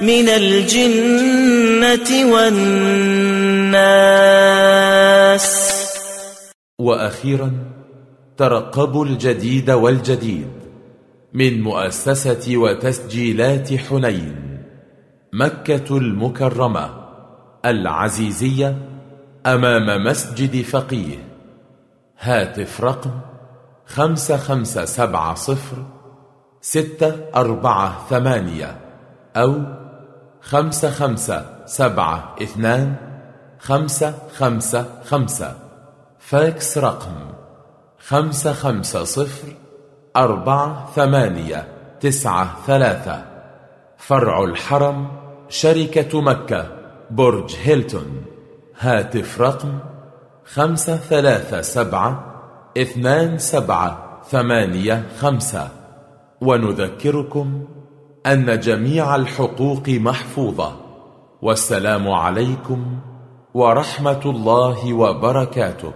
من الجنة والناس. وأخيرا ترقبوا الجديد والجديد من مؤسسة وتسجيلات حنين مكة المكرمة العزيزية أمام مسجد فقيه. هاتف رقم خمسة خمسة سبعة صفر ستة أربعة ثمانية أو خمسة خمسة سبعة اثنان خمسة خمسة خمسة. فاكس رقم خمسة خمسة صفر أربعة ثمانية تسعة ثلاثة. فرع الحرم شركة مكة برج هيلتون. هاتف رقم خمسة ثلاثة سبعة اثنان سبعة ثمانية خمسة. ونذكركم أن جميع الحقوق محفوظة. والسلام عليكم ورحمة الله وبركاته.